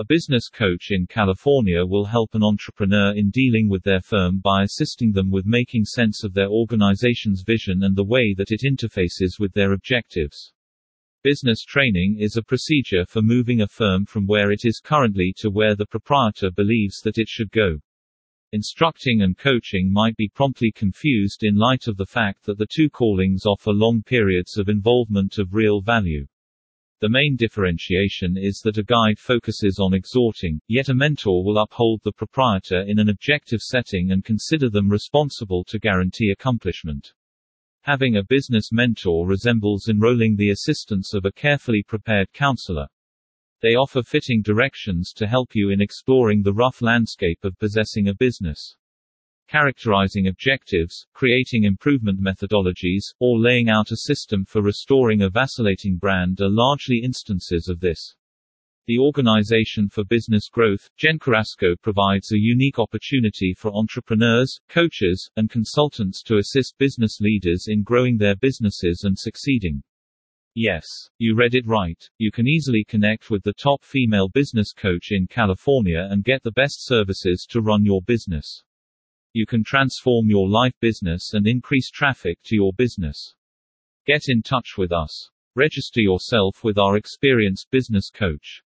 A business coach in California will help an entrepreneur in dealing with their firm by assisting them with making sense of their organization's vision and the way that it interfaces with their objectives. Business training is a procedure for moving a firm from where it is currently to where the proprietor believes that it should go. Instructing and coaching might be promptly confused in light of the fact that the two callings offer long periods of involvement of real value. The main differentiation is that a guide focuses on exhorting, yet a mentor will uphold the proprietor in an objective setting and consider them responsible to guarantee accomplishment. Having a business mentor resembles enrolling the assistance of a carefully prepared counselor. They offer fitting directions to help you in exploring the rough landscape of possessing a business characterizing objectives, creating improvement methodologies, or laying out a system for restoring a vacillating brand are largely instances of this. The Organization for Business Growth, Jenn Carrasco provides a unique opportunity for entrepreneurs, coaches, and consultants to assist business leaders in growing their businesses and succeeding. Yes, you read it right. You can easily connect with the top female business coach in California and get the best services to run your business. You can transform your life business and increase traffic to your business. Get in touch with us. Register yourself with our experienced business coach.